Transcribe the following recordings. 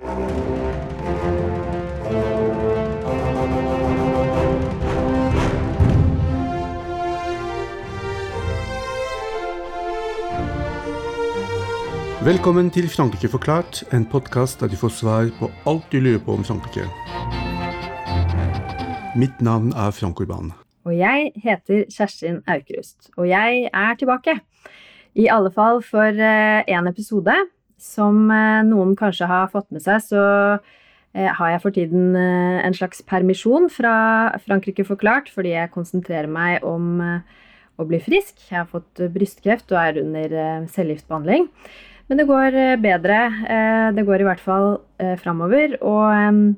Velkommen til Frankrike forklart, en podkast der du får svar på alt du lurer på om Frankrike. Mitt navn er Frank Urban. Og jeg heter Kjerstin Aukrust. Og jeg er tilbake. I alle fall for én eh, episode. Som eh, noen kanskje har fått med seg, så eh, har jeg for tiden en slags permisjon fra Frankrike forklart, fordi jeg konsentrerer meg om å bli frisk. Jeg har fått brystkreft og er under cellegiftbehandling. Men det går eh, bedre. Eh, det går i hvert fall eh, framover. Og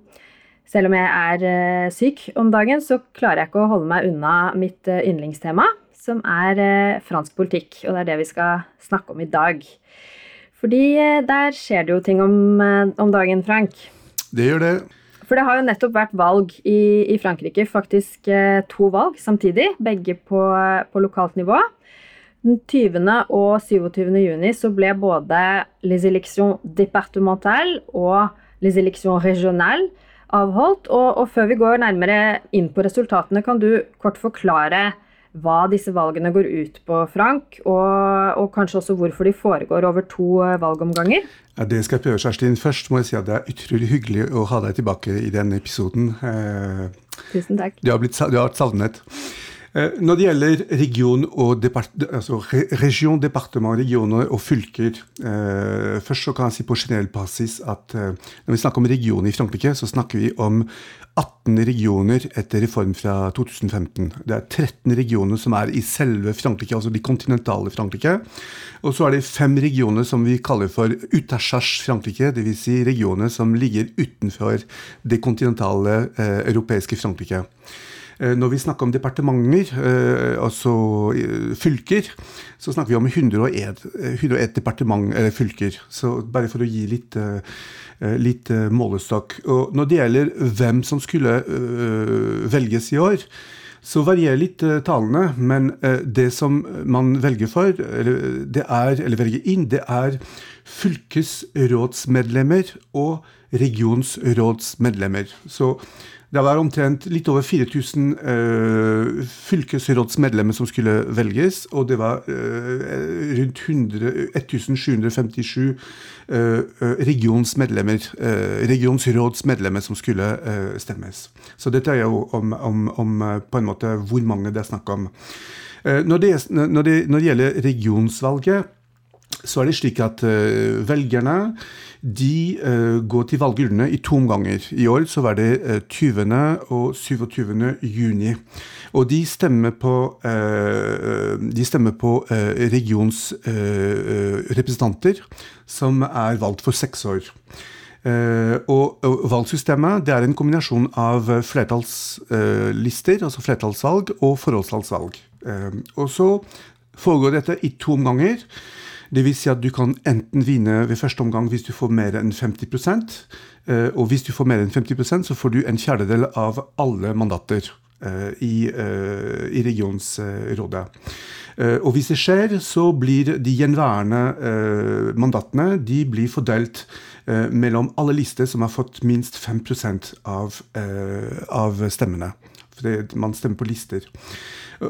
selv om jeg er syk om dagen, så klarer jeg ikke å holde meg unna mitt yndlingstema, som er fransk politikk. Og det er det vi skal snakke om i dag. Fordi der skjer det jo ting om, om dagen, Frank. Det gjør det. For det har jo nettopp vært valg i, i Frankrike. Faktisk to valg samtidig, begge på, på lokalt nivå. Den 20. og 27. juni så ble både les élections départementales og les élections régionales avholdt. Og, og, før vi går nærmere inn på resultatene, kan du kort forklare hva disse valgene går ut på, Frank, og, og kanskje også hvorfor de foregår over to eh, valgomganger? Ja, det skal jeg prøve, Kjerstin. Først må jeg si at det er utrolig hyggelig å ha deg tilbake i denne episoden. Eh, Tusen takk. Du har, blitt, du har vært savnet. Eh, når det gjelder region og altså region, departement, regioner og fylker eh, Først så kan jeg si på generell basis at eh, når vi snakker om regioner i Frankrike, så snakker vi om 18 regioner etter reform fra 2015. Det er 13 regioner som er i selve Frankrike, altså de kontinentale Frankrike. Og så er det fem regioner som vi kaller for utachage Frankrike, dvs. Si regioner som ligger utenfor det kontinentale eh, europeiske Frankrike. Eh, når vi snakker om departementer, eh, altså eh, fylker, så snakker vi om 101, 101 departement, eller fylker. Så bare for å gi litt, litt målestokk. Og når det gjelder hvem som skulle velges i år, så varierer litt tallene, men det som man velger for, eller, er, eller velger inn, det er fylkesrådsmedlemmer og regionsrådsmedlemmer. Så det var omtrent litt over 4000 uh, fylkesrådsmedlemmer som skulle velges, og det var uh, rundt 100, 1757 uh, regionsmedlemmer, uh, regionsrådsmedlemmer som skulle stemmes. Så dette er jo om, om, om på en måte hvor mange det er snakk om. Når det, når, det, når det gjelder regionsvalget, så er det slik at velgerne de uh, går til valgurnene i to omganger. I år så var det uh, 20. og 27. juni. Og de stemmer på, uh, de stemmer på regionsrepresentanter som er valgt for seks år. og, og valgsystemet det er en kombinasjon av flertallslister, altså flertallsvalg, og forholdsvalgsvalg. og så foregår dette i to omganger. Det vil si at du kan enten vinne ved første omgang hvis du får mer enn 50 eh, og hvis du får mer enn 50% så får du en fjerdedel av alle mandater eh, i, eh, i regionsrådet. Og hvis det skjer, så blir de gjenværende mandatene de blir fordelt mellom alle lister som har fått minst 5% av, av stemmene. For man stemmer på lister.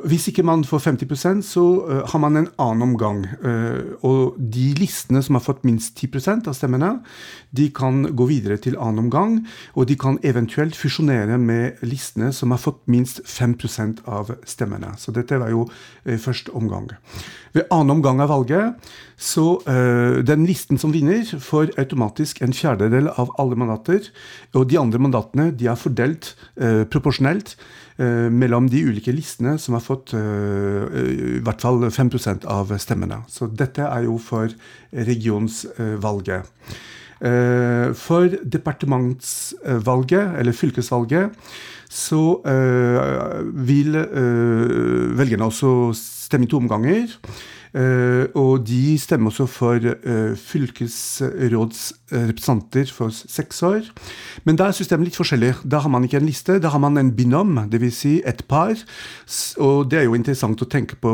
Hvis ikke man får 50% så uh, har man en annen omgang. Uh, og de listene som har fått minst 10% av stemmene, de kan gå videre til annen omgang. Og de kan eventuelt fusjonere med listene som har fått minst 5% av stemmene. Så dette var jo uh, første omgang. Ved annen omgang av valget så den listen som vinner, får automatisk en fjerdedel av alle mandater. Og de andre mandatene de er fordelt proporsjonelt Eh, mellom de ulike listene som har fått eh, i hvert fall 5% av stemmene. Så dette er jo for regionsvalget. Eh, for departementsvalget, eller fylkesvalget, så vil velgerne også stemme i to omganger. Uh, og de stemmer også for uh, fylkesrådsrepresentanter for seks år. Men da er systemet litt forskjellig. Da har man ikke en liste, da har man en binom, dvs. Si et par. Og det er jo interessant å tenke på,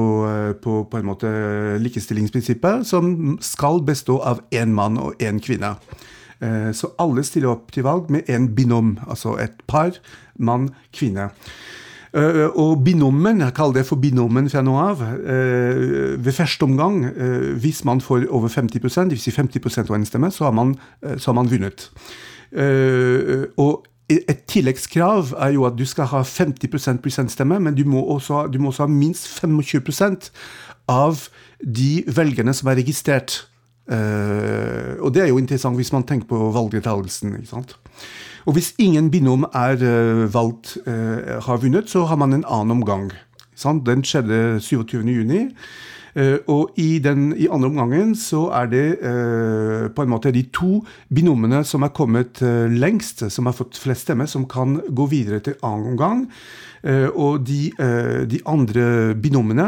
på, på en måte likestillingsprinsippet, som skal bestå av én mann og én kvinne. Eh, så alle stiller opp til valg med en binom, altså et par, mann, kvinne. Uh, og binomen, jeg kaller det for binomen fra nå av, uh, ved første omgang, hvis man får over 50% dvs. Si 50 av en stemme, så har man, så har man vunnet. og et tilleggskrav er jo at du skal ha 50 prosentstemme, men du må, også, du må også ha minst 25% av de velgerne som er registrert. og det er jo interessant hvis man tenker på valgdeltakelsen. ikke sant? Og hvis ingen binom er uh, valgt, uh, har vunnet, så har man en annen omgang. Sant? Den skjedde 27.6. Uh, og i den i andre omgangen så er det uh, på en måte de to binomene som er kommet uh, lengst, som har fått flest stemmer, som kan gå videre til annen omgang. Uh, og de, de, andre binomene,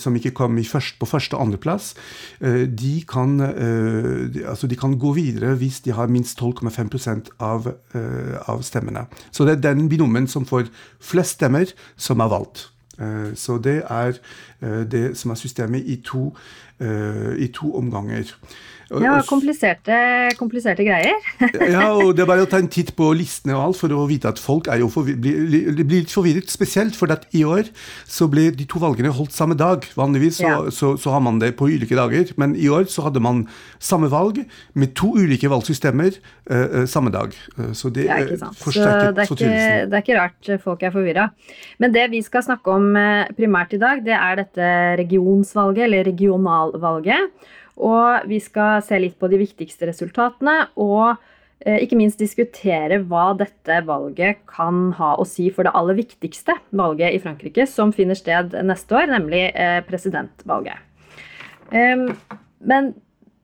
som ikke kom først, på første- og andreplass, de, kan, altså de kan gå videre hvis de har minst 12,5% av, av stemmene. Så det er den binomen som får flest stemmer, som er valgt. Eh, så det er eh, det som er systemet i to, eh, i to omganger. Ja, kompliserte, kompliserte greier. ja, og det er bare å ta en titt på listene og alt for å vite at folk er jo blir, blir, litt forvirret. Spesielt fordi at i år så ble de to valgene holdt samme dag. Vanligvis så, ja. så, så, har man det på ulike dager, men i år så hadde man samme valg med to ulike valgsystemer uh, samme dag. Så det ja, forsterket fortvilelsen. Det er ikke rart folk er forvirra. Men det vi skal snakke om primært i dag, det er dette regionsvalget, eller regionalvalget. Og vi skal se litt på de viktigste resultatene, og eh, ikke minst diskutere hva dette valget kan ha å si for det aller viktigste valget i Frankrike, som finner sted neste år, nemlig eh, presidentvalget. Men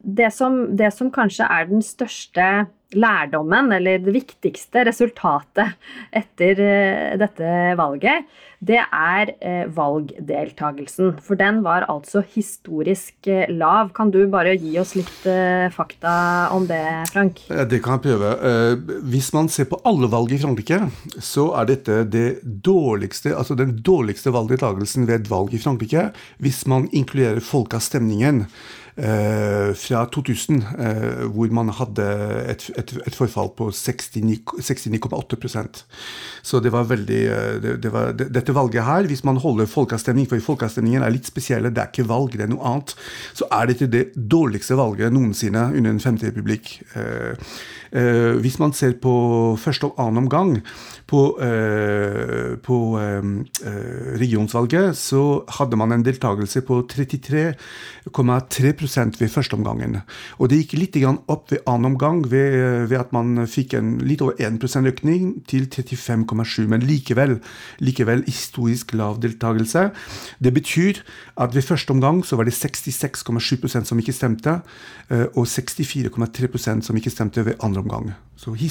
det som, det som kanskje er den største lærdommen, eller det viktigste resultatet etter eh, dette valget, det er eh, valgdeltagelsen. For den var altså historisk eh, lav. Kan du bare gi oss litt fakta om det, Frank? Det kan jeg prøve. Hvis man ser på alle valg i Frankrike, så er dette det dårligste, altså den dårligste valgdeltagelsen ved et valg i Frankrike, hvis man inkluderer folkeavstemningen. Eh, fra 2000, eh, hvor man hadde et, et, et forfall på 69,8% Så det var veldig eh, det, det var, det, Dette valget her, hvis man holder folkeavstemning, for folkeavstemningen er litt spesielle, det er ikke valg, det er noe annet, så er dette det dårligste valget noensinne under en femte republikk. Hvis man ser på første og annen omgang, på, eh, på eh, eh, regionsvalget så hadde man en deltakelse på 33,3% ved første omgangen. Og det gikk litt opp ved annen omgang ved, ved at man fikk en litt over 1 økning til 35,7, men likevel, likevel historisk lav deltakelse. Det betyr at ved første omgang så var det 66,7% som ikke stemte, og 64,3% som ikke stemte ved andre omgang.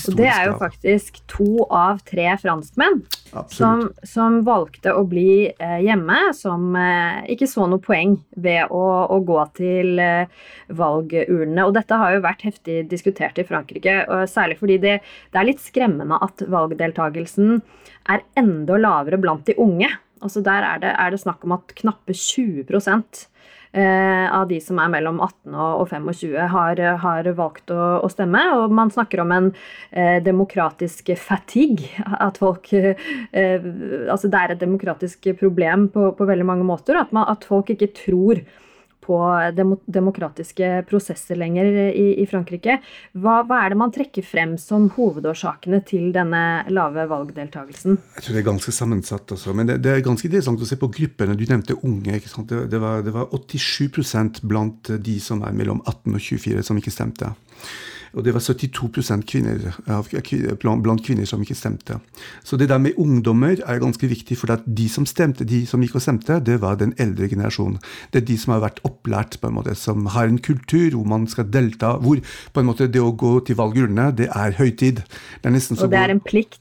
Så det er jo faktisk to av tre franskmenn som, som, valgte å bli eh, hjemme, som eh, ikke så noe poeng ved å, å gå til eh, valgurnene. Og dette har jo vært heftig diskutert i Frankrike, særlig fordi det, det er litt skremmende at valgdeltagelsen er enda lavere blant de unge. Altså Der er det, er det snakk om at knappe 20 Eh, av de som er mellom 18 og 25, har, har valgt å, å, stemme. Og man snakker om en eh, demokratisk fatigue. At folk eh, Altså det er et demokratisk problem på, på veldig mange måter. At, man, at folk ikke tror på demokratiske prosesser lenger i, i Frankrike. Hva, hva, er det man trekker frem som hovedårsakene til denne lave valgdeltakelsen? Jeg tror det er ganske sammensatt. Også. Men det, det er ganske interessant å se på gruppene. Du nevnte unge. Det, det, var, det var 87% blant de som er mellom 18 og 24 som ikke stemte. Og det var 72% kvinner, blant kvinner som ikke stemte. Så det der med ungdommer er ganske viktig, for at de som stemte, de som gikk og stemte, det var den eldre generasjonen. Det er de som har vært opplært, på en måte, som har en kultur hvor man skal delta, hvor på en måte det å gå til valgurnene, det er høytid. Det er og det er en plikt?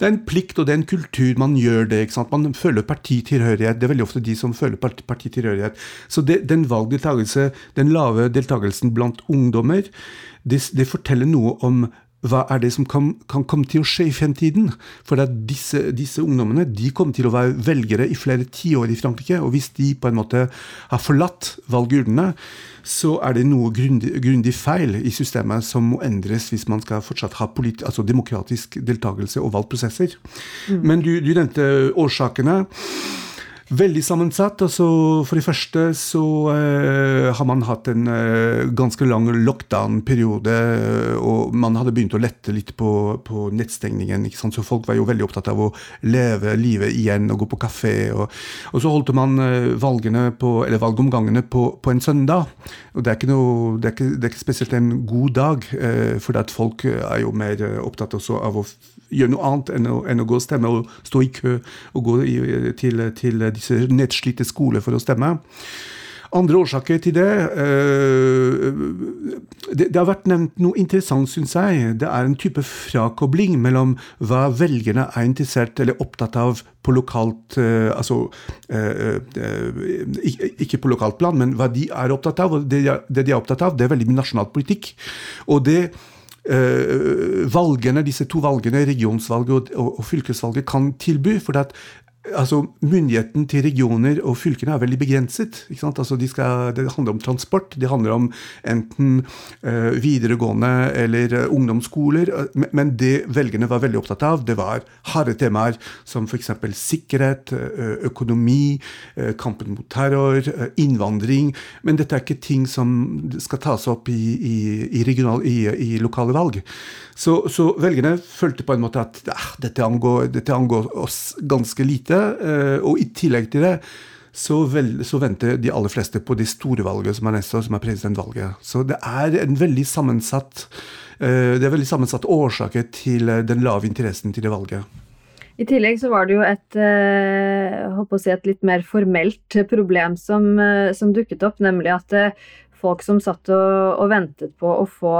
Det er en plikt, og det er en kultur. Man gjør det. ikke sant? Man føler partitilhørighet. Det er veldig ofte de som føler partitilhørighet. Så det, den valgdeltakelse, den lave deltakelsen blant ungdommer, det, det, forteller noe om hva er det som kan, kan, komme til å skje i fremtiden? For disse, disse, ungdommene de kommer til å være velgere i flere tiår i Frankrike. Og hvis de på en måte har forlatt valgurnene, så er det noe grundig, grundig, feil i systemet som må endres hvis man skal fortsatt ha altså demokratisk deltakelse og valgprosesser. Mm. Men du, du nevnte årsakene. Veldig sammensatt. altså For det første så uh, har man hatt en uh, ganske lang lockdown-periode. Og man hadde begynt å lette litt på, på nettstengningen. ikke sant? Så folk var jo veldig opptatt av å leve livet igjen og gå på kafé. Og, og så holdt man uh, valgene på, eller valgomgangene på, på, en søndag. Og det er ikke, noe, det er ikke, det er ikke spesielt en god dag, for at folk er jo mer opptatt også av å gjøre noe annet enn å, enn å, gå og stemme og stå i kø og gå i, til, til disse nedslitte skoler for å stemme. Andre årsaker til det, øh, det Det, har vært nevnt noe interessant, syns jeg. Det er en type frakobling mellom hva velgerne er interessert eller opptatt av på lokalt øh, Altså øh, ikke på lokalt plan, men hva de er opptatt av. Og det, de er opptatt av, det er veldig mye nasjonal politikk. Og det valgene, disse to valgene, regionsvalget og, og, og, fylkesvalget, kan tilby. For at altså, Myndigheten til regioner og fylkene er veldig begrenset. Altså, de skal, det handler om transport, det handler om enten uh, videregående eller uh, ungdomsskoler. Men det velgerne var veldig opptatt av, det var harde temaer som f.eks. sikkerhet, uh, økonomi, kampen mot terror, innvandring. Men dette er ikke ting som skal tas opp i, i, i, regional, i lokale valg. Så, så, velgerne følte på en måte at ah, dette, angår, dette, angår, oss ganske lite. Eh, og i tillegg til det så, vel, så, venter de aller fleste på det store valget som er neste år, som er presidentvalget. Så det er en veldig sammensatt eh, det er veldig sammensatt årsaker til eh, den lave interessen til det valget. I tillegg så var det jo et, si et litt mer formelt problem som, som, dukket opp, nemlig at folk som satt og, og ventet på å få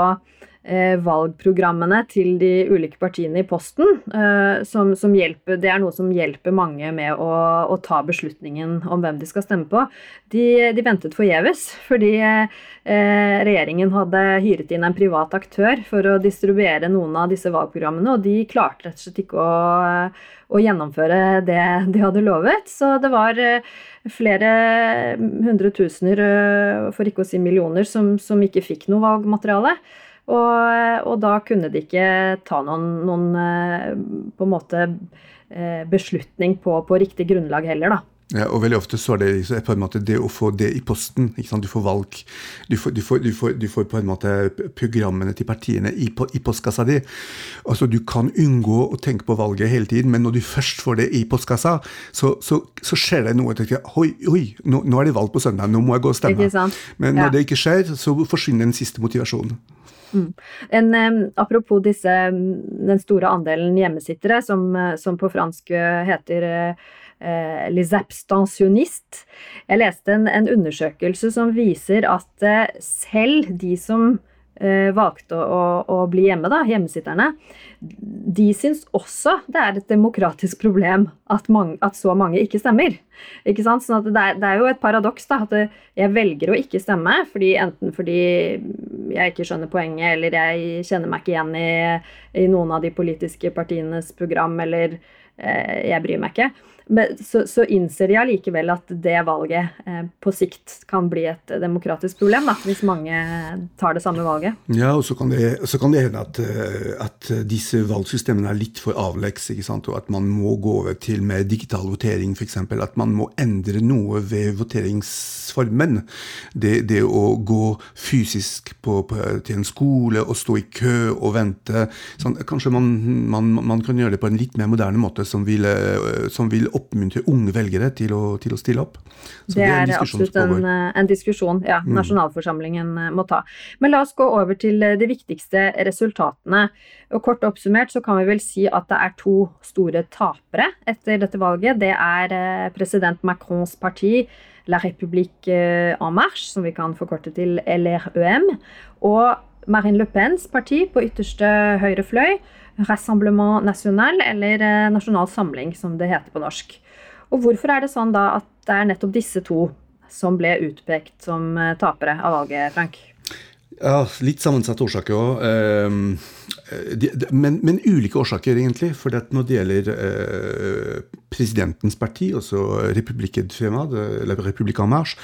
valgprogrammene til de ulike partiene i posten. Eh, som, som hjelper, det er noe som hjelper mange med å, å, ta beslutningen om hvem de skal stemme på. De, de ventet forgjeves, fordi eh, regjeringen hadde hyret inn en privat aktør for å distribuere noen av disse valgprogrammene, og de klarte rett og slett ikke å, å gjennomføre det de hadde lovet. Så det var eh, flere hundre tusener, eh, for ikke å si millioner, som, som ikke fikk noe valgmateriale. Og, og, da kunne de ikke ta noen, noen eh, på en måte eh, beslutning på, på riktig grunnlag heller, da. Ja, og veldig ofte så er det på en måte det å få det i posten. ikke sant? Du får valg Du får, du får, du får, du får på en måte programmene til partiene i, i, postkassa di. Altså Du kan unngå å tenke på valget hele tiden, men når du først får det i postkassa, så, så, så skjer det noe. Tenker, oi, oi, nå, nå, er det valg på søndag, nå må jeg gå og stemme. Men når ja. det ikke skjer, så forsvinner den siste motivasjonen. Mm. En, eh, apropos disse, den store andelen hjemmesittere, som, som på fransk heter eh, les abstentionistes. Jeg leste en, en, undersøkelse som viser at eh, selv de som valgte å, å, bli hjemme, da, hjemmesitterne, de syns også det er et demokratisk problem at, mange, at så mange ikke stemmer. Ikke sant? Sånn det er, det, er, jo et paradoks da, at jeg velger å ikke stemme, fordi, enten fordi jeg ikke skjønner poenget, eller jeg kjenner meg ikke igjen i, i noen av de politiske partienes program, eller eh, jeg bryr meg ikke så, så, innser de allikevel at det valget eh, på sikt kan bli et demokratisk problem, da, hvis mange tar det samme valget. Ja, og så kan det, så kan det hende at, eh, at, disse valgsystemene er litt for avleggs, og at man må gå over til mer digital votering, f.eks. At man må endre noe ved voteringsformen. Det, det å gå fysisk på, på, til en skole og stå i kø og vente. Sånn, kanskje man, man, man, kan gjøre det på en litt mer moderne måte som vil, eh, som vil oppmuntre unge velgere til å, til å stille opp. Så det, er, det er absolutt en, en, diskusjon ja, mm. nasjonalforsamlingen mm. må ta. Men la oss gå over til eh, de viktigste resultatene. Og Kort oppsummert så kan vi vel si at det er to store tapere etter dette valget. Det er eh, president Macrons parti La République en Marche, som vi kan forkorte til LREM, og Marine Le Pens parti på ytterste høyre fløy Rassemblement National, eller eh, Nasjonal Samling, som det heter på norsk. Og hvorfor er det sånn da at det er nettopp disse to som ble utpekt som eh, tapere av valget, Frank? Ja, litt sammensatte årsaker òg. Men, men, ulike årsaker, egentlig. For når det gjelder presidentens parti, altså Republikken Fremad, eller Republikan Marche,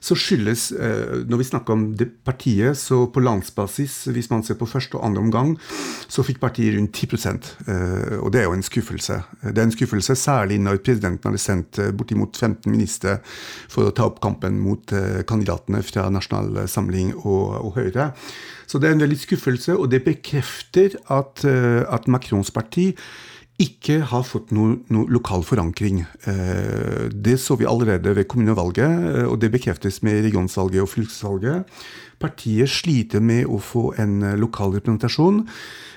så skyldes eh, Når vi snakker om det partiet, så på landsbasis, hvis man ser på første og andre omgang, så fikk partiet rundt 10 eh, Og det er jo en skuffelse. Det er en skuffelse særlig når presidenten hadde sendt eh, bortimot 15 ministre for å ta opp kampen mot kandidatene fra Nasjonal Samling og, og Høyre. Så det er en veldig skuffelse, og det bekrefter at, at Macrons parti ikke har fått noe, noe lokal forankring. Eh, det så vi allerede ved kommunevalget, eh, og det bekreftes med regionsvalget og fylkesvalget. Partiet sliter med å få en eh, lokal representasjon.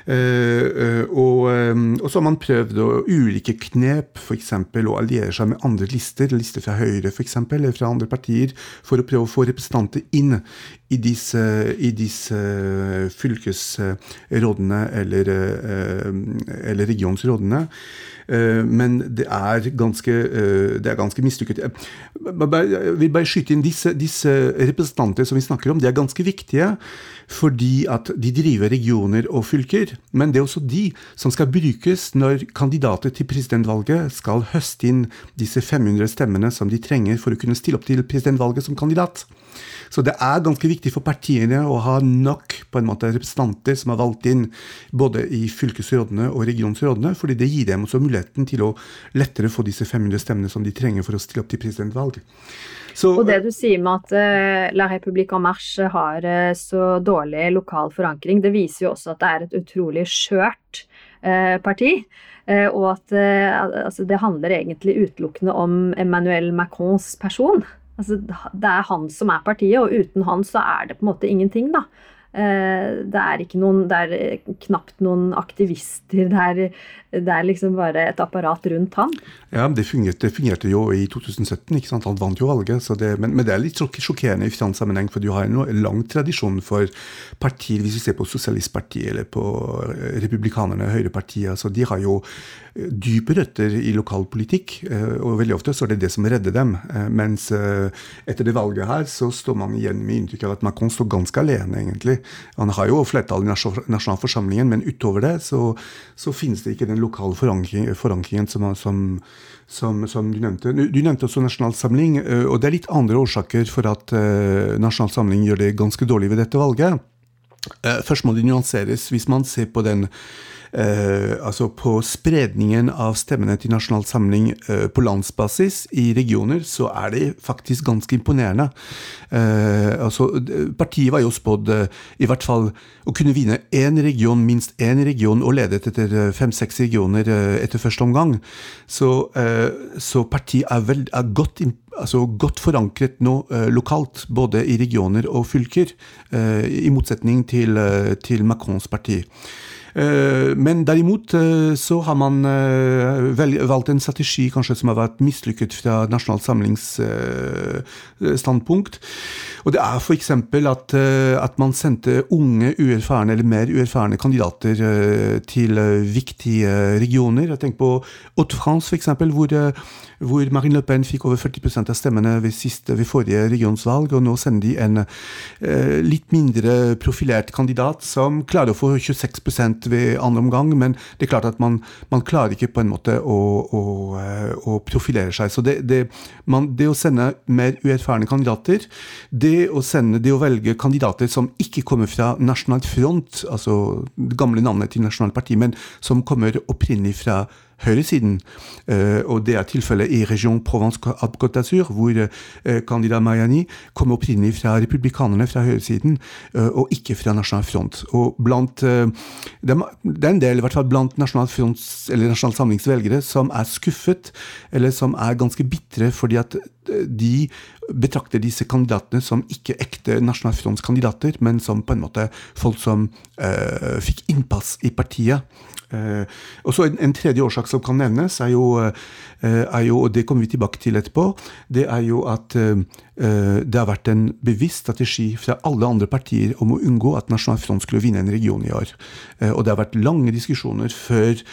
Og, så har man prøvd ulike knep, f.eks. å alliere seg med andre lister, lister fra Høyre f.eks., eller fra andre partier, for å prøve å få representanter inn i disse, i disse fylkesrådene eller, eller regionsrådene. Eh, men det er ganske, eh, det ganske mislykket. Jeg vil bare skyte inn disse, disse representanter som vi snakker om, de er ganske viktige fordi at de driver regioner og fylker. Men det er også de som skal brukes når kandidater til presidentvalget skal høste inn disse 500 stemmene som de trenger for å kunne stille opp til presidentvalget som kandidat. Så det er ganske viktig for partiene å ha nok på en måte representanter som er valgt inn både i fylkesrådene og regionsrådene, fordi det gir dem også muligheten til å lettere få disse 500 stemmene som de trenger for å stille opp til presidentvalg. Så, og det du sier med at uh, La République en Marche har uh, så dårlig lokal forankring, det viser jo også at det er et utrolig skjørt uh, parti. og at altså det handler egentlig utelukkende om Emmanuel Macrons person. Altså, det er han som er partiet, og uten han så er det på en måte ingenting, da. Eh, det er, ikke noen, det er eh, knapt noen aktivister. Det er, det er liksom bare et apparat rundt han. Ja, Det fungerte, det fungerte jo i 2017. ikke sant? Han vant jo valget. Det, men, men, det er litt sjokkerende i sammenheng, for du har en lang tradisjon for partier, hvis vi ser på Sosialistpartiet eller på eh, Republikanerne, Høyrepartiet. altså De har jo dype røtter i lokal politikk, og veldig ofte så er det det som redder dem. Mens etter det valget her så står man igjen med inntrykk av at Macron står ganske alene, egentlig. Han har jo flertall i nasjonalforsamlingen, men utover det så, så finnes det ikke den lokale forankring, forankringen som, som, som, som, du nevnte. Du nevnte også Nasjonal Samling, eh, og det er litt andre årsaker for at nasjonalsamling Nasjonal Samling gjør det ganske dårlig ved dette valget. Uh, først må det nyanseres. Hvis man ser på den eh, altså på spredningen av stemmene til Nasjonal Samling eh, på landsbasis i regioner, så er det faktisk ganske imponerende. Eh, altså, partiet var jo spådd eh, i hvert fall å kunne vinne én region, minst én region, og ledet etter eh, fem-seks regioner eh, etter første omgang. Så, så partiet er, vel, er godt, altså godt, forankret nå lokalt, både i regioner og fylker, i motsetning til, til Macrons parti. Eh, men derimot eh, så har man eh, valgt en strategi kanskje som har vært mislykket fra Nasjonalt samlingsstandpunkt. Og det er f.eks. At, at man sendte unge, uerfarne eller mer uerfarne kandidater til viktige regioner. Jeg tenker på Haute-France, f.eks., hvor hvor Marine Le Pen fikk over 40 av stemmene ved, siste, ved forrige regionsvalg, og nå sender de en eh, litt mindre profilert kandidat som klarer å få 26% ved andre omgang, men det er klart at man, man klarer ikke på en måte å, å, eh, å profilere seg. Så det, det, man, det, å sende mer uerfarne kandidater, det å, sende, det å velge kandidater som ikke kommer fra Nasjonal Front, altså det gamle navnet til Nasjonalt Parti, men som kommer opprinnelig fra høyresiden. Eh, og det er tilfellet i region Provence-Côte d'Azur, hvor eh, kandidat Mayani kom opprinnelig fra republikanerne fra høyresiden, eh, og ikke fra Nasjonal Front. Og blant, det er en del, i hvert fall blant Nasjonal, Fronts, eller Nasjonal Samlings velgere, som er skuffet, eller som er ganske bitre fordi at de betrakter disse kandidatene som ikke ekte Nasjonal Fronts kandidater, men som på en måte folk som uh, fikk innpass i partiet. Uh, og så en, en, tredje årsak som kan nevnes, er jo, uh, er jo, og det kommer vi tilbake til etterpå, det er jo at det har vært en bevisst strategi fra alle andre partier om å unngå at Nasjonal Front skulle vinne en region i år. Og det har vært lange diskusjoner før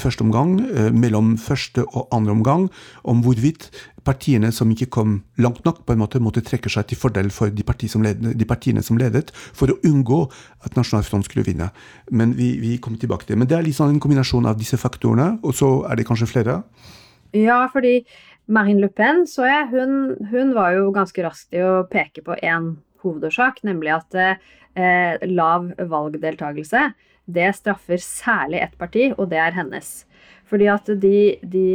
første omgang, mellom første og andre omgang, om hvorvidt partiene som ikke kom langt nok, på en måte måtte trekke seg til fordel for de, parti som led, de partiene som ledet, for å unngå at Nasjonal Front skulle vinne. Men vi, vi kommer tilbake til det. Men det er liksom en kombinasjon av disse faktorene, og så er det kanskje flere? Ja, fordi Marine Le Pen så jeg, hun, hun var jo ganske rask til å peke på én hovedårsak, nemlig at eh, lav valgdeltakelse det straffer særlig ett parti, og det er hennes. Fordi at de, de,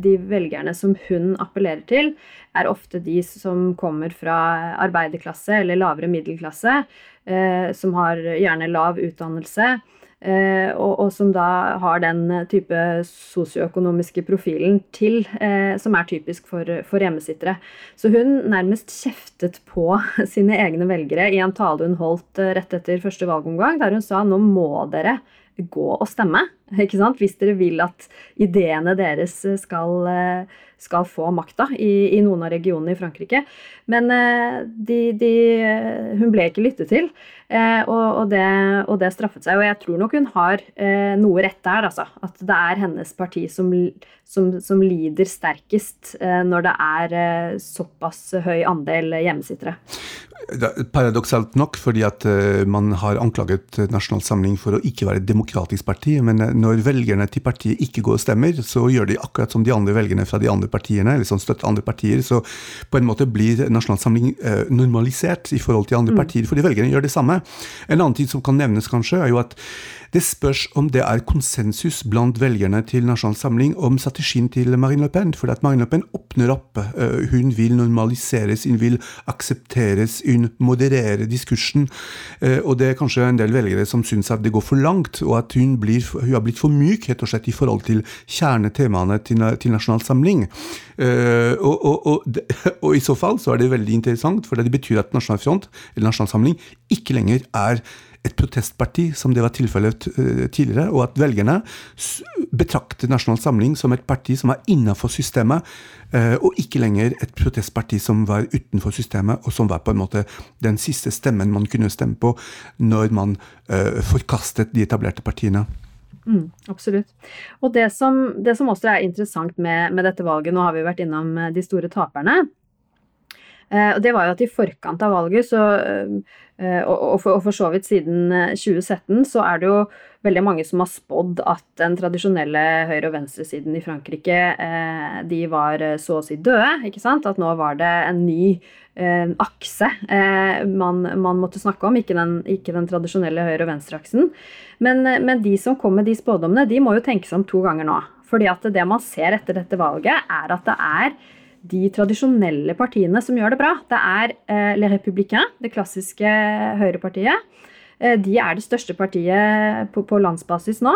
de, velgerne som hun appellerer til, er ofte de som kommer fra arbeiderklasse eller lavere middelklasse, eh, som har gjerne lav utdannelse, Eh, og, og, som da har den type sosioøkonomiske profilen til, eh, som er typisk for, for, hjemmesittere. Så hun nærmest kjeftet på sine egne velgere i en tale hun holdt eh, rett etter første valgomgang, der hun sa nå må dere gå og stemme. Ikke sant? Hvis dere vil at ideene deres skal, skal få makta i, i, noen av regionene i Frankrike. Men de, de, hun ble ikke lyttet til. Eh, og, og, det, og, det, straffet seg. Og jeg tror nok hun har eh, noe rett der, altså. At det er hennes parti som, som, som lider sterkest eh, når det er eh, såpass høy andel hjemmesittere. Paradoksalt nok, fordi at man har anklaget Nasjonal Samling for å ikke være et demokratisk parti. Men når velgerne til partiet ikke går og stemmer, så gjør de akkurat som de andre velgerne fra de andre partiene. eller som støtter andre partier, Så på en måte blir Nasjonal Samling uh, normalisert i forhold til andre mm. partier, fordi velgerne gjør det samme. En annen ting som kan nevnes, kanskje, er jo at det spørs om det er konsensus blant velgerne til Nasjonal Samling om strategien til Marine Le Pen. For at Marine Le Pen åpner opp. Eh, hun vil normaliseres, hun vil aksepteres, hun modererer diskursen. Eh, og det er kanskje en del velgere som syns at det går for langt, og at hun, blir, hun har blitt for myk rett og slett i forhold til kjernetemaene til, til Nasjonal Samling. Uh, og, og, og, og, i så fall så er det veldig interessant, for det betyr at Nasjonal Front, eller Nasjonal Samling, ikke lenger er et protestparti, som det var tilfellet uh, tidligere, og at velgerne betrakter Nasjonal Samling som et parti som er innenfor systemet, uh, og ikke lenger et protestparti som var utenfor systemet, og som var på en måte den siste stemmen man kunne stemme på når man forkastet de etablerte partiene. Mm, absolutt. Og det som, det som, også er interessant med, med, dette valget, nå har vi vært innom eh, de store taperne. Eh, og det var jo at i forkant av valget, så, eh, og, og, for, og, for, så vidt siden 2017, eh, så er det jo veldig mange som har spådd at den tradisjonelle høyre- og venstresiden i Frankrike eh, de var eh, så å si døde. ikke sant? At nå var det en ny eh, akse man, man, måtte snakke om, ikke den, ikke den tradisjonelle høyre- og venstreaksen. Men, men de som kom med de spådommene, de må jo tenke seg om to ganger nå. Fordi at det man ser etter dette valget, er at det er de tradisjonelle partiene som gjør det bra. Det er eh, Le Républicain, det klassiske høyrepartiet. Eh, de er det største partiet på, på landsbasis nå.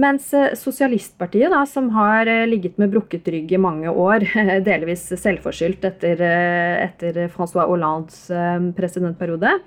Mens eh, Sosialistpartiet, da, som har eh, ligget med brukket rygg i mange år, delvis selvforskyldt etter, etter Francois Hollandes presidentperiode,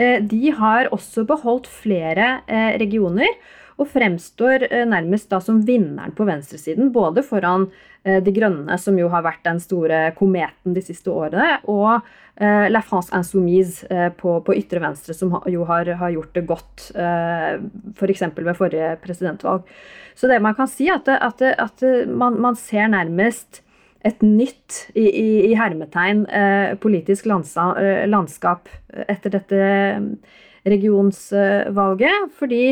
de har også beholdt flere regioner og fremstår nærmest da som vinneren på venstresiden, både foran De Grønne, som jo har vært den store kometen de siste årene, og La France Insoumise eh, på, på ytre venstre, som jo har, har gjort det godt eh, f.eks. Ved forrige presidentvalg. Så det man kan si, at, at, at man, man, ser nærmest et nytt, i, i, i hermetegn, politisk landskap etter dette regionsvalget. Fordi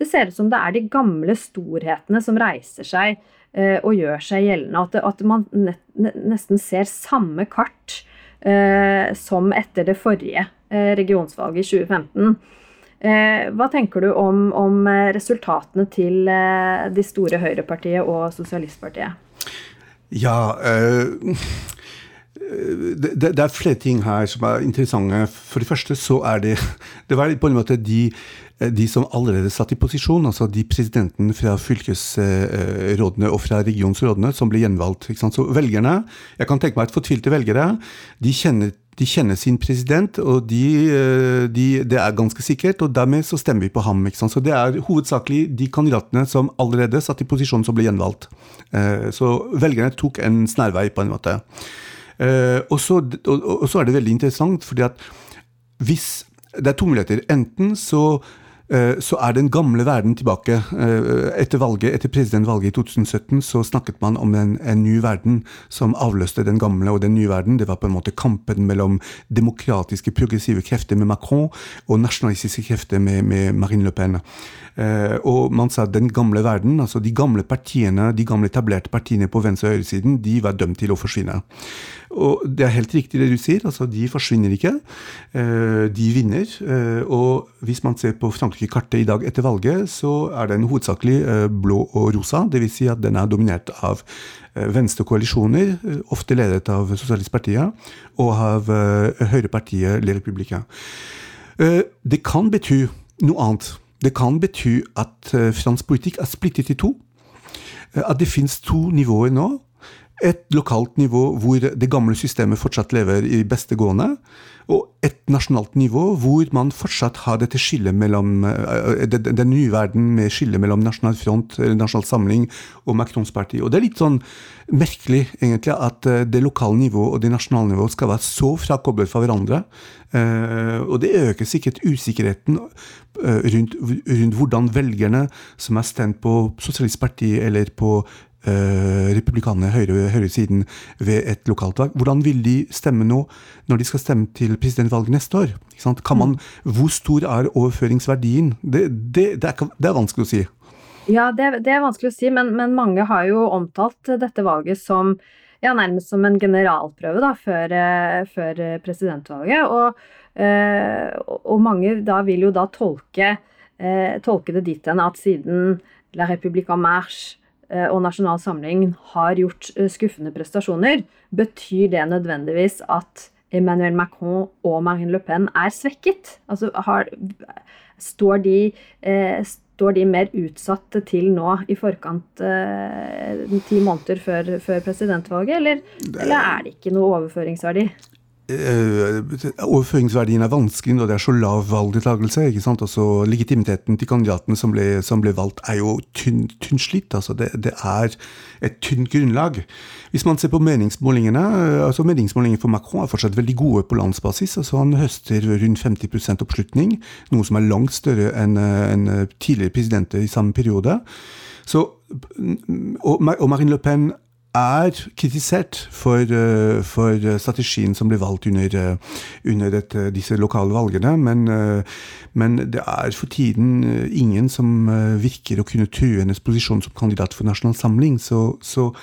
det ser ut som det er de gamle storhetene som reiser seg og gjør seg gjeldende. At, man nesten ser samme kart Eh, som etter det forrige eh, regionsvalget i 2015. Eh, hva tenker du om, om resultatene til de store høyrepartiet og sosialistpartiet? Ja øh, det, det, er flere ting her som er interessante. For det første så er det Det var på en måte de de som allerede satt i posisjon, altså de presidentene fra fylkesrådene og fra regionsrådene som ble gjenvalgt. Så velgerne, jeg kan tenke meg at fortvilte velgere, de kjenner, de kjenner sin president, og de, eh, de, det er ganske sikkert, og dermed så stemmer vi på ham. Så det er hovedsakelig de kandidatene som allerede satt i posisjon, som ble gjenvalgt. Eh, så velgerne tok en snarvei, på en måte. Og så, og så er det veldig interessant, fordi at hvis Det er to muligheter. Enten så Eh, så er den gamle verden tilbake. Eh, etter, valget, etter presidentvalget i 2017 så snakket man om en, en, ny verden som avløste den gamle og den nye verden. Det var på en måte kampen mellom demokratiske, progressive krefter med Macron og nasjonalistiske krefter med, med Marine Le Pen. Eh, og man sa at den gamle verden, altså de gamle partiene, de gamle etablerte partiene på venstre- og høyresiden, de var dømt til å forsvinne. Og det er helt riktig det du sier, altså de forsvinner ikke. De vinner. Og hvis man ser på Frankrike kartet i dag etter valget, så er den hovedsakelig eh, blå og rosa. Dvs. Si at den er dominert av eh, venstre koalisjoner, eh, ofte ledet av Sosialistpartiet, og av høyrepartiet Le Republica. Det kan bety noe annet. Det kan bety at fransk politikk er splittet i to. At det finnes to nivåer nå. Et lokalt nivå hvor det gamle systemet fortsatt lever i beste gående og et nasjonalt nivå hvor man fortsatt har dette skillet mellom uh, den, nye verden med skillet mellom Nasjonal Front, Nasjonal Samling og Macrons parti. Og det er litt sånn merkelig egentlig at uh, det lokale nivået og det nasjonale nivået skal være så frakoblet fra hverandre. Uh, og det øker sikkert usikkerheten rundt, rundt, hvordan velgerne som er stemt på Sosialistpartiet eller på eh, republikanerne, høyre, høyresiden, ved et lokalt valg. Hvordan vil de stemme nå, når de skal stemme til presidentvalget neste år? Man, hvor stor er overføringsverdien? Det, det, det, er, det, er, vanskelig å si. Ja, det, er vanskelig å si, men, men, mange har jo omtalt dette valget som ja, nærmest som en generalprøve da, før, eh, før presidentvalget. Og, øh, og, mange da vil jo da tolke, tolke det dit hen at siden La République en Marche Eh, og Nasjonal Samling har gjort eh, skuffende prestasjoner, betyr det nødvendigvis at Emmanuel Macron og Marine Le Pen er svekket? Altså, har, står, de, eh, står, de, mer utsatt til nå i forkant eh, ti måneder før, før presidentvalget, eller, eller, er det ikke noe overføringsverdi? Uh, overføringsverdien er vanskelig når det er så lav valgdeltakelse. ikke sant? Altså, legitimiteten til kandidatene som ble, som ble valgt, er jo tynn, tynnslitt. Altså, det, det, er et tynt grunnlag. Hvis man ser på meningsmålingene eh, altså Meningsmålingene for Macron er fortsatt veldig gode på landsbasis. altså Han høster rundt 50 oppslutning, noe som er langt større enn en tidligere presidenter i samme periode. Så, og, og Marine Le Pen er kritisert for, eh, for, strategien som ble valgt under, eh, under dette, disse lokale valgene. Men, eh, men, det er for tiden ingen som virker å kunne true hennes posisjon som kandidat for Nasjonal Samling. Så, så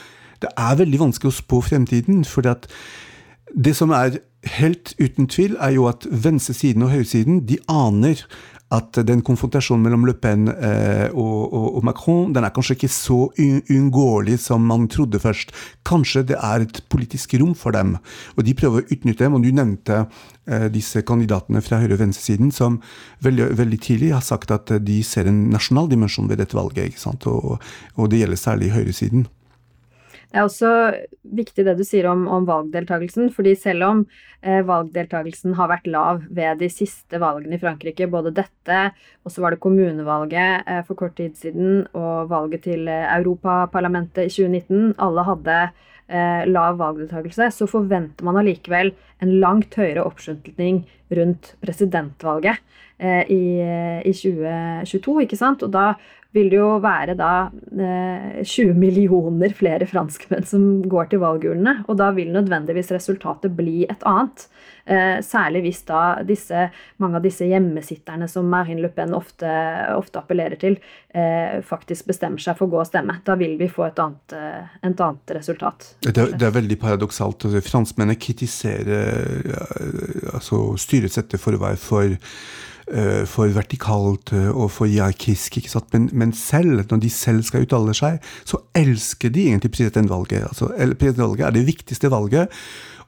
det er veldig vanskelig å spå fremtiden. for det som er helt uten tvil, er jo at venstresiden og høyresiden de aner at den konfrontasjonen mellom Le Pen eh, og, og, og, Macron den er kanskje ikke så uunngåelig som man trodde først. Kanskje det er et politisk rom for dem, og de prøver å utnytte dem. og Du nevnte eh, disse kandidatene fra høyre- og venstresiden som veldig, veldig, tidlig har sagt at de ser en nasjonal dimensjon ved dette valget. ikke sant? Og, og det gjelder særlig høyresiden. Det er også viktig det du sier om, om valgdeltakelsen, fordi selv om eh, valgdeltakelsen har vært lav ved de siste valgene i Frankrike, både dette, og så var det kommunevalget eh, for kort tid siden, og valget til eh, Europaparlamentet i 2019, alle hadde eh, lav valgdeltakelse, så forventer man allikevel en langt høyere oppslutning rundt presidentvalget eh, i, i 2022, ikke sant? Og da vil det jo være da eh, 20 millioner flere franskmenn som går til valgurnene. Og da vil nødvendigvis resultatet bli et annet. Eh, særlig hvis da disse, mange av disse hjemmesitterne som Marine Le Pen ofte, ofte appellerer til, eh, faktisk bestemmer seg for å gå og stemme. Da vil vi få et annet, eh, et annet resultat. Det er, det er, veldig paradoksalt. Franskmennene kritiserer altså styresettet for å være for Eh, for vertikalt eh, og for hierarkisk. ikke sant? Men, men, selv, når de selv skal uttale seg, så elsker de egentlig presidentvalget. Altså, presidentvalget er det viktigste valget.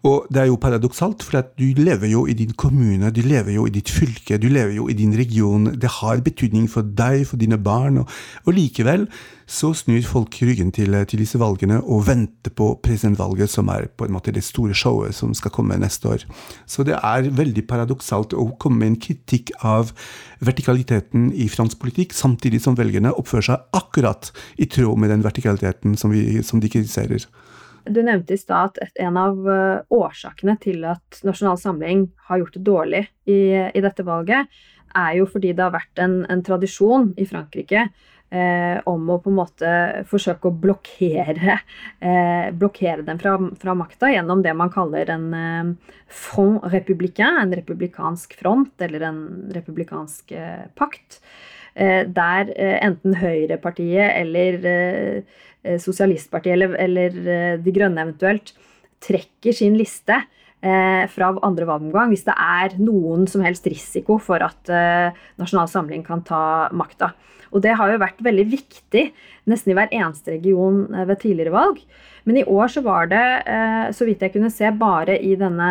Og det er jo paradoksalt, for at du lever jo i din kommune, du lever jo i ditt fylke, du lever jo i din region. Det har betydning for deg, for dine barn. Og, og likevel så snur folk ryggen til, til, disse valgene og venter på presidentvalget, som er på en måte det store showet som skal komme neste år. Så det er veldig paradoksalt å komme med en kritikk av vertikaliteten i fransk politikk, samtidig som velgerne oppfører seg akkurat i tråd med den vertikaliteten som, vi, som de kritiserer. Du nevnte i stad at en av eh, årsakene til at Nasjonal Samling har gjort det dårlig i, i dette valget, er jo fordi det har vært en, en tradisjon i Frankrike eh, om å på en måte forsøke å blokkere, eh, blokkere dem fra, fra makta gjennom det man kaller en eh, front républicain, en republikansk front eller en republikansk eh, pakt. Eh, der enten Høyrepartiet eller Sosialistpartiet eller, eller De Grønne eventuelt trekker sin liste fra andre valgomgang hvis det er noen som helst risiko for at Nasjonal Samling kan ta makta. Og det har jo vært veldig viktig nesten i hver eneste region eh, ved tidligere valg. Men i år så var det, eh, så vidt jeg kunne se, bare i denne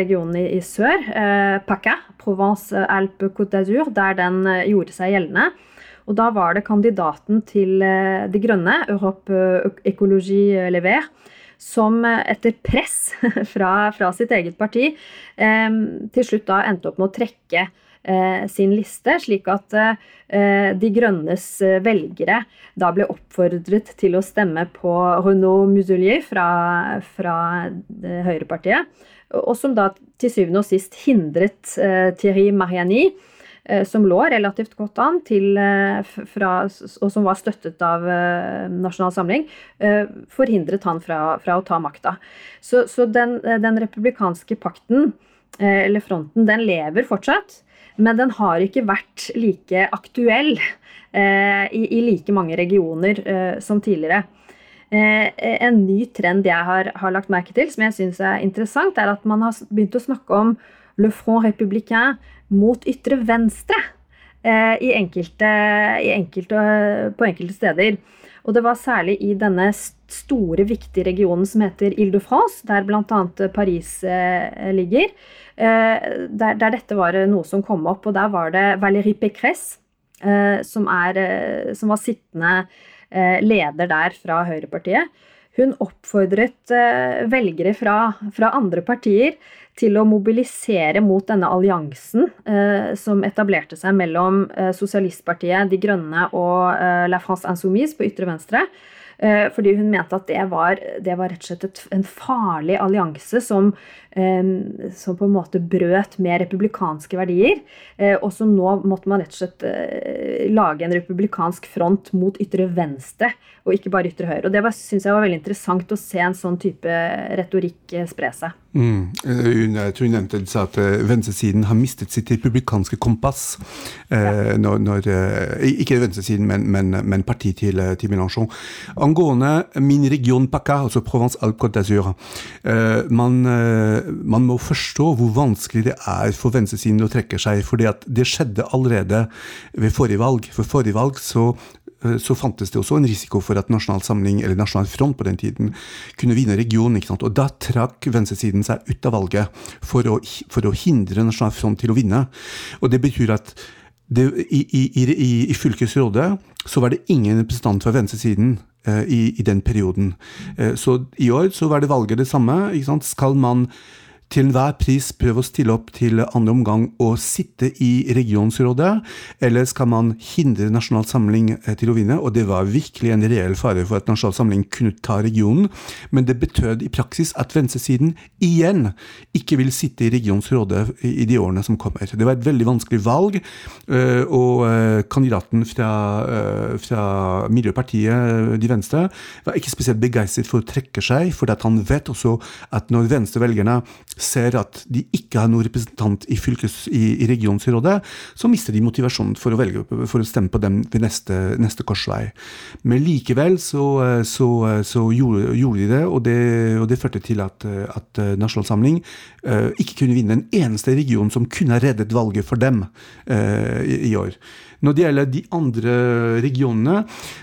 regionen i, sør, eh, PACA, Provence-Alpes-Côte d'Azur, der den gjorde seg gjeldende. Og da var det kandidaten til De Grønne, Europe Ecologie Lever, som etter press fra, fra sitt eget parti til slutt da endte opp med å trekke Eh, sin liste, slik at eh, De grønnes eh, velgere da ble oppfordret til å stemme på Renaud Muselier fra, fra Høyrepartiet, og som da til syvende og sist hindret Thierry Mariani som lå relativt godt an, til, fra, og som var støttet av Nasjonal Samling, forhindret han fra, fra å ta makta. Så, så den, den, republikanske pakten, eller fronten, den lever fortsatt. Men den har ikke vært like aktuell eh, i, i, like mange regioner eh, som tidligere. Eh, en ny trend jeg har, har, lagt merke til, som jeg syns er interessant, er at man har begynt å snakke om Le Front Républicain mot ytre venstre eh, i enkelte, i enkelte, på enkelte steder. Og det var særlig i denne store, viktige regionen som heter Ile-de-France, der bl.a. Paris eh, ligger, eh, der, der, dette var noe som kom opp. Og der var det Valérie Pécresse, som, er, som var sittende leder der fra Høyrepartiet. Hun oppfordret eh, velgere fra, fra andre partier til å mobilisere mot denne alliansen eh, som etablerte seg mellom eh, Sosialistpartiet, De Grønne og La France Insoumise på ytre venstre. Fordi hun mente at det var, det var rett og slett et, en farlig allianse som, som, på en måte brøt med republikanske verdier. Eh, og som nå måtte man rett og slett lage en republikansk front mot ytre venstre, og ikke bare ytre høyre. Og det syns jeg var veldig interessant å se en sånn type retorikk spre seg. Mm. Jeg tror hun nevnte at venstresiden har mistet sitt republikanske kompass. Ja. Når, når, ikke venstresiden, men, men, men partiet til, til Mélenchon angående min region PACA, altså Provence-Alpes-Côte d'Azur. Uh, man, uh, man, må forstå hvor vanskelig det er for venstresiden å trekke seg. For det skjedde allerede ved forrige valg. For forrige valg så eh, så fantes det også en risiko for at Nasjonal Samling, eller Nasjonal Front på den tiden, kunne vinne regionen. ikke sant? Og da trakk venstresiden seg ut av valget for å, for å hindre Nasjonal Front til å vinne. Og det betyr at det, i, i, i, i, fylkesrådet så var det ingen representant fra venstresiden i, i, den perioden. Eh, så i år så var det valget det samme. Skal man til enhver pris prøve å stille opp til andre omgang og sitte i regionsrådet, eller skal man hindre Nasjonal Samling eh, til å vinne? Og det var virkelig en reell fare for at Nasjonal Samling kunne ta regionen, men det betød i praksis at venstresiden igjen ikke vil sitte i regionsrådet i de årene som kommer. Det var et veldig vanskelig valg, eh, og eh, kandidaten fra, fra Miljøpartiet De Venstre var ikke spesielt begeistret for å trekke seg, for han vet også at når venstrevelgerne ser at de ikke har noen representant i, fylkes, i, i regionsrådet, så mister de motivasjonen for å, velge, for å stemme på dem ved neste, neste korsvei. Men likevel så, så, så gjorde, gjorde, de det og, det, og det, førte til at, at Nasjonal Samling uh, ikke kunne vinne en eneste region som kunne reddet valget for dem uh, i, i år. Når det gjelder de andre regionene,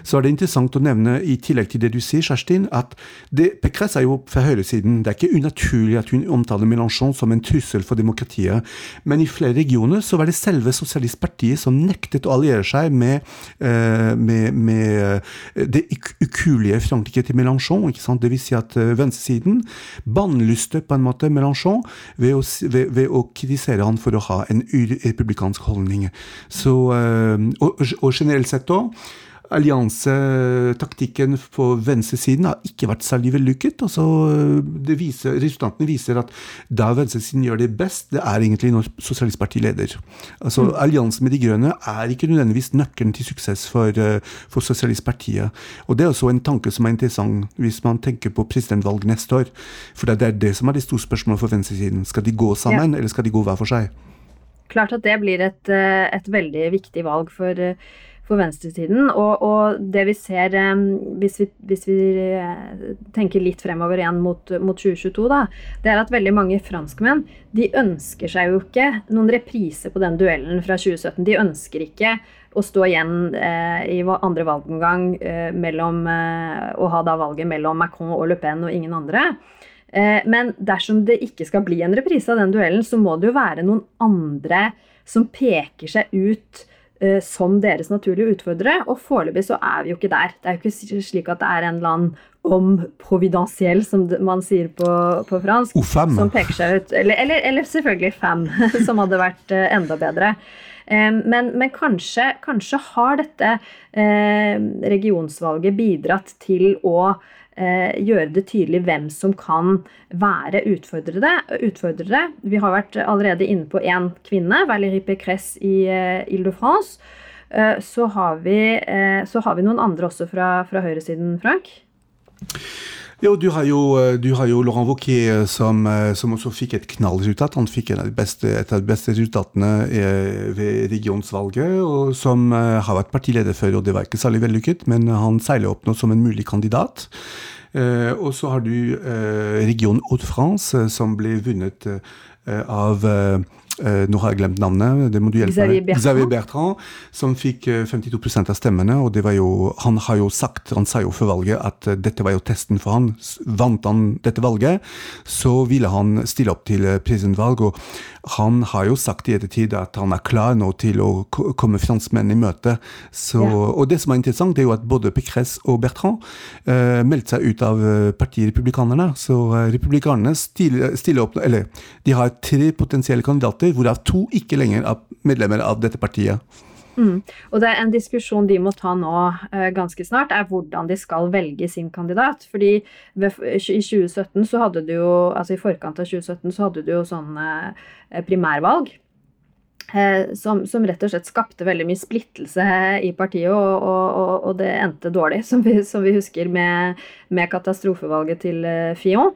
så er det interessant å nevne, i tillegg til det du sier, Kjerstin, at det, Pekres er jo fra høyresiden. Det er ikke unaturlig at hun omtaler Mélenchon som en trussel for demokratiet. Men i flere regioner så var det selve Sosialistpartiet som nektet å alliere seg med, uh, med, med det ukulige Frankrike til Mélenchon. ikke sant? Vil si at uh, venstresiden bannlyste på en måte Mélenchon ved å, ved, ved å kritisere han for å ha en republikansk holdning. Så og, og generelt sett òg alliansetaktikken på venstresiden har ikke vært særlig vellykket. Altså, det viser, resultatene viser at da venstresiden gjør det best, det er egentlig når Sosialistpartiet leder. Altså, mm. Alliansen med De grønne er ikke nødvendigvis nøkkelen til suksess for, for Sosialistpartiet. Og det er også en tanke som er interessant hvis man tenker på presidentvalg neste år. For det er det som er det store spørsmålet for venstresiden. Skal de gå sammen, ja. eller skal de gå hver for seg? Klart at det blir et, eh, et veldig viktig valg for, eh, for venstresiden. Og, og, det vi ser, eh, hvis vi, hvis vi, tenker litt fremover igjen mot, mot 2022, da, det er at veldig mange franskmenn de ønsker seg jo ikke noen reprise på den duellen fra 2017. De ønsker ikke å stå igjen eh, i andre valgomgang eh, mellom, eh, og ha da valget mellom Macron og Le Pen og ingen andre. Eh, men dersom det ikke skal bli en reprise av den duellen, så må det jo være noen andre som peker seg ut eh, som deres naturlige utfordrere. Og foreløpig så er vi jo ikke der. Det er jo ikke slik at det er en eller annen om providansiell, som man sier på, på fransk, Ufam. som peker seg ut. Eller, eller, eller selvfølgelig fem, som hadde vært eh, enda bedre. Men, men kanskje, kanskje, har dette regionsvalget bidratt til å gjøre det tydelig hvem som kan være utfordrere. utfordrere. Vi har vært allerede inne på én kvinne, Valérie Pécresse i eh, Ile-de-France. Eh, så, eh, så, har vi noen andre også fra, fra høyresiden, Frank? Jo, du har jo, du har jo Laurent Wauquiez som, som, også fikk et knallresultat. Han fikk av beste, et av de beste resultatene ved regionsvalget, og som har vært partileder før, og det var ikke særlig vellykket, men han seiler opp nå som en mulig kandidat. Eh, og så har du eh, region Haute-France, som ble vunnet eh, av Uh, nå har jeg glemt navnet. det må du hjelpe Xavier Bertrand. Xavier Bertrand, som fikk uh, 52 av stemmene. og det var jo, Han har jo sagt, han sa jo før valget at uh, dette var jo testen for han. Vant han dette valget, så ville han stille opp til presidentvalg. og han har jo sagt i ettertid at han er klar nå til å komme franskmennene i møte. Så, ja. Og det som er interessant, det er jo at både Pécresse og Bertrand uh, meldte seg ut av partiet Republikanerne. Så uh, republikanerne stiller, stiller, opp Eller de har tre potensielle kandidater, hvorav to ikke lenger er medlemmer av dette partiet. Mm. Og det er en diskusjon de må ta nå uh, ganske snart, er hvordan de skal velge sin kandidat. Fordi ved, i 2017 så hadde du jo, altså i forkant av 2017 så hadde du jo sånn uh, primærvalg. Uh, som, som, rett og slett skapte veldig mye splittelse i partiet, og, og, og det endte dårlig, som vi, som vi husker med, med, katastrofevalget til Fillon.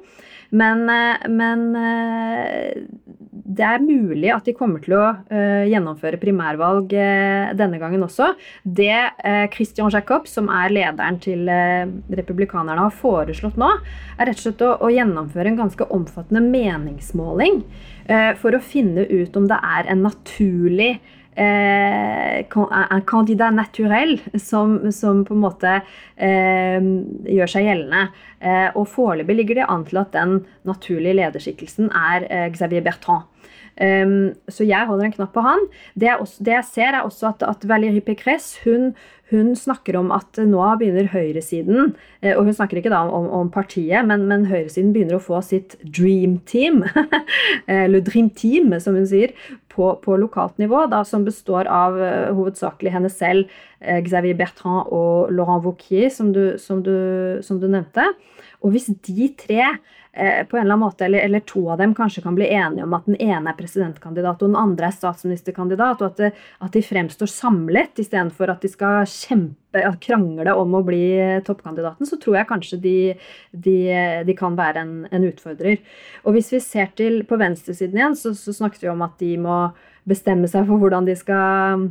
Men, men det er mulig at de kommer til å uh, gjennomføre primærvalg denne gangen også. Det Christian Jacob, som er lederen til republikanerne, har foreslått nå, er rett og slett å, å gjennomføre en ganske omfattende meningsmåling for å finne ut om det er en naturlig en kandidat naturell som, som, på en måte eh, gjør seg gjeldende. Eh, og foreløpig ligger det an til at den naturlige lederskikkelsen er eh, Xavier Bertrand. Um, så jeg holder en knapp på han. Det, også, det jeg ser, er også at, at Valérie Pécresse hun, hun, snakker om at nå begynner høyresiden eh, Og hun snakker ikke da om, om partiet, men, men, høyresiden begynner å få sitt dream team. Eller dream team, som hun sier. På, på lokalt nivå, da, som består av uh, hovedsakelig henne selv, uh, Xavier Bertrand og Laurent Wauquiez, som som, som du nevnte. Og hvis de tre Eh, på en eller annen måte, eller, eller, to av dem kanskje kan bli enige om at den ene er presidentkandidat og den andre er statsministerkandidat, og at, det, at de fremstår samlet istedenfor at de skal kjempe, krangle om å bli toppkandidaten, så tror jeg kanskje de, de, de kan være en, en, utfordrer. Og hvis vi ser til på venstresiden igjen, så, så snakket vi om at de må bestemme seg for hvordan de skal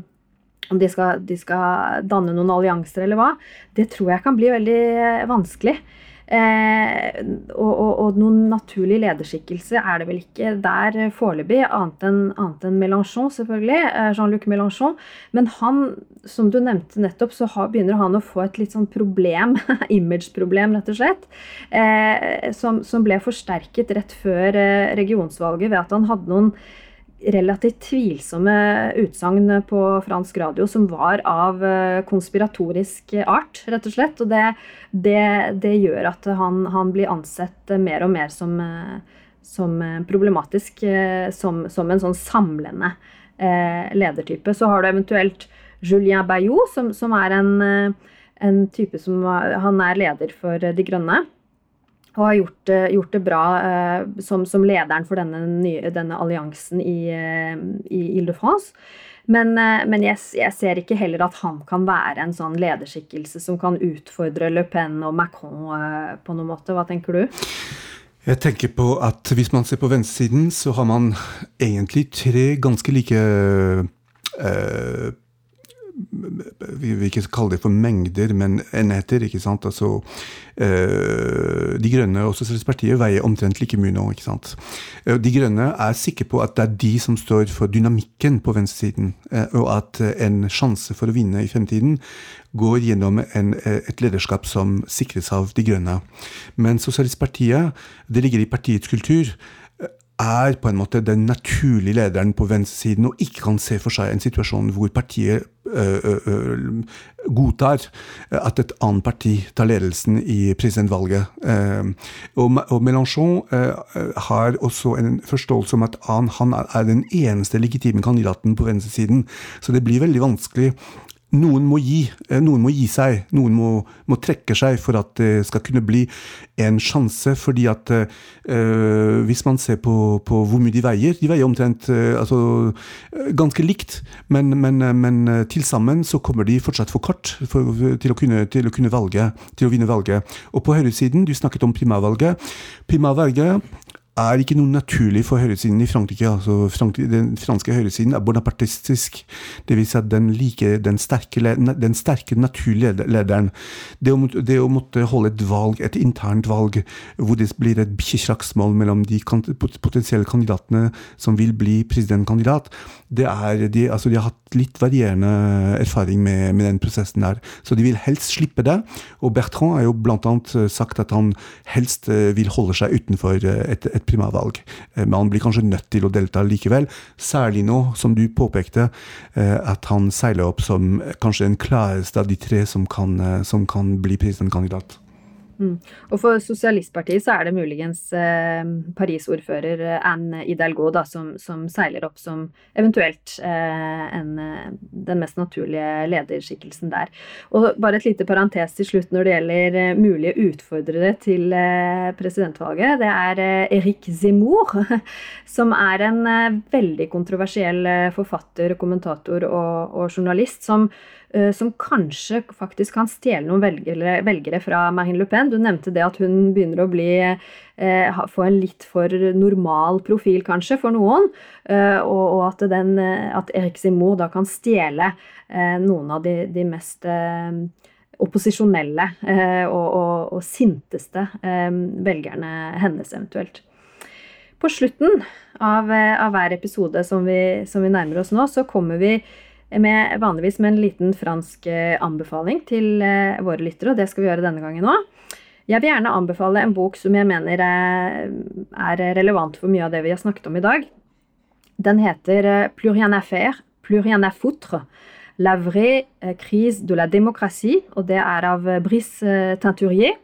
om de skal, de skal danne noen allianser eller hva, det tror jeg kan bli veldig vanskelig. Eh, og, og, og, noen naturlig lederskikkelse er det vel ikke der foreløpig, annet enn en Mélenchon, selvfølgelig. Eh, Jean-Luc Mélenchon. Men han, som du nevnte nettopp, så har, begynner han å få et litt sånn problem, image-problem, rett og slett, eh, som, som, ble forsterket rett før eh, regionsvalget ved at han hadde noen relativt tvilsomme utsagn på fransk radio som var av eh, konspiratorisk art, rett og slett. Og det, det, det gjør at han, han, blir ansett mer og mer som, eh, som problematisk, eh, som, som, en sånn samlende ledertype. Så har du eventuelt Julien Bayou, som, som er en en type som Han er leder for De Grønne. Og har gjort, gjort det bra eh, som, som, lederen for denne, nye, denne alliansen i, eh, i Ile-de-France. Men, eh, men jeg, jeg, ser ikke heller at han kan være en sånn lederskikkelse som kan utfordre Le Pen og Macron eh, på noen måte. Hva tenker du? Jeg tenker på at Hvis man ser på venstresiden, så har man egentlig tre ganske like eh, vi vil ikke kalle det for mengder, men enheter. ikke sant? Altså, øh, De Grønne og Sosialistpartiet veier omtrent like mye nå. ikke sant? Eh, de Grønne er sikre på at det er de som står for dynamikken på venstresiden, øh, og at en sjanse for å vinne i fremtiden går gjennom en, et lederskap som sikres av De Grønne. Men Sosialistpartiet, det ligger i partiets kultur er på en måte den naturlige lederen på venstresiden og ikke kan se for seg en situasjon hvor partiet godtar at et annet parti tar ledelsen i presidentvalget. og, Mélenchon har også en forståelse om at han er den eneste legitime kandidaten på venstresiden, så det blir veldig vanskelig noen må gi. Eh, noen må gi seg. Noen må, må, trekke seg for at det skal kunne bli en sjanse. Fordi at øh, hvis man ser på, på, hvor mye de veier De veier omtrent øh, altså, ganske likt, men, men, men til sammen så kommer de fortsatt for kort for, til, å kunne, til, å kunne, valge, til å vinne valget. Og på høyresiden, du snakket om primærvalget. Primærvalget er ikke noe naturlig for høyresiden i Frankrike. altså Frankrike, Den franske høyresiden er bonapartistisk. Dvs. Si at den liker den sterke, den sterke naturlige lederen. Det å, det å, måtte holde et valg, et internt valg, hvor det blir et bikkjeslagsmål mellom de potensielle kandidatene som vil bli presidentkandidat, det er, de, altså de har hatt litt varierende erfaring med, med, den prosessen der. Så de vil helst slippe det. Og Bertrand har jo bl.a. sagt at han helst eh, vil holde seg utenfor et, et, et primærvalg. Man men han blir kanskje nødt til å delta likevel. Særlig nå, som du påpekte, at han seiler opp som kanskje den klareste av de tre som kan, som kan bli presidentkandidat. Mm. Og for Sosialistpartiet så er det muligens eh, Paris-ordfører eh, Anne Hidalgo da, som, som, seiler opp som eventuelt eh, en, eh, den mest naturlige lederskikkelsen der. Og bare et lite parentes til slutt når det gjelder eh, mulige utfordrere til eh, presidentvalget. Det er Eric Zemmour, som er en veldig kontroversiell forfatter, kommentator og, og journalist, som som kanskje faktisk kan stjele noen velgere, velgere, fra Marine Le Pen. Du nevnte det at hun begynner å bli, eh, få en litt for normal profil, kanskje, for noen. Eh, og, og at, den, at, Erik Simour da kan stjele eh, noen av de, de mest eh, opposisjonelle eh, og, og, og, sinteste velgerne hennes, eventuelt. På slutten av, av hver episode som vi, som vi nærmer oss nå, så kommer vi med, vanligvis med en liten fransk eh, anbefaling til eh, våre lyttere, og det skal vi gjøre denne gangen òg. Jeg vil gjerne anbefale en bok som jeg mener er relevant for mye av det vi har snakket om i dag. Den heter Plurien Plus rien à faire, foutre. La vraie crise de la démocratie, og det er av Brice Teinturier.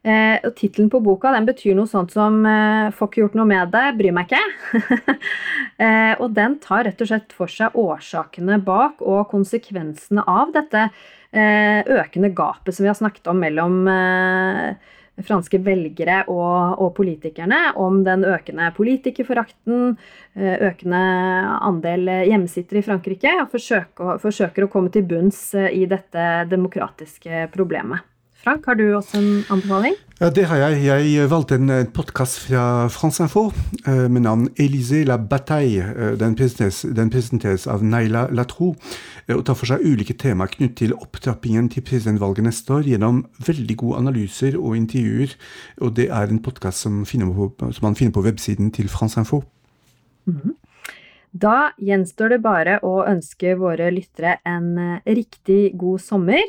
Eh, og Tittelen på boka den betyr noe sånt som eh, 'Får ikke gjort noe med det, bryr meg ikke'. eh, og den tar rett og slett for seg årsakene bak og konsekvensene av dette eh, økende gapet som vi har snakket om mellom eh, franske velgere og, og, politikerne, om den økende politikerforakten, eh, økende andel hjemmesittere i Frankrike, og forsøker, forsøker å komme til bunns i dette demokratiske problemet. Frank, har du også en anbefaling? Ja, det har jeg. Jeg valgte en podkast fra France Info uh, med navn 'Élysée la bataille'. Den, presenteres, den, presenteres, av Naila Latrou og tar for seg ulike temaer knyttet til opptrappingen til presidentvalget neste år gjennom veldig gode analyser og intervjuer. Og det er en podkast som, som, man finner på websiden til France Info. Mm -hmm. Da gjenstår det bare å ønske våre lyttere en riktig god sommer.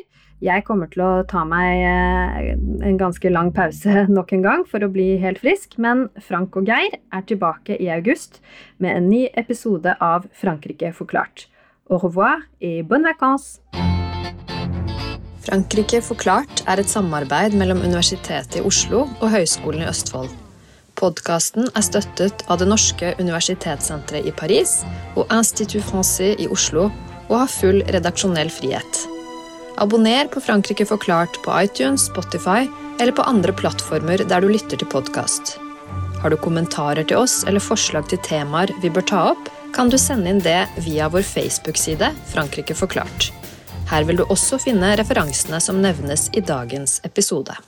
Jeg kommer til å ta meg eh, en ganske lang pause nok en gang for å bli helt frisk, men Frank og Geir er tilbake i august med en ny episode av Frankrike forklart. Au revoir et bonne vacances! Frankrike forklart er et samarbeid mellom Universitetet i Oslo og Høgskolen i Østfold. Podkasten er støttet av Det norske universitetssenteret i Paris og Institut Francais i Oslo og har full redaksjonell frihet. Abonner på Frankrike forklart på iTunes, Spotify eller på andre plattformer der du lytter til podkast. Har du kommentarer til oss eller forslag til temaer vi bør ta opp, kan du sende inn det via vår Facebook-side Frankrike forklart. Her vil du også finne referansene som nevnes i dagens episode.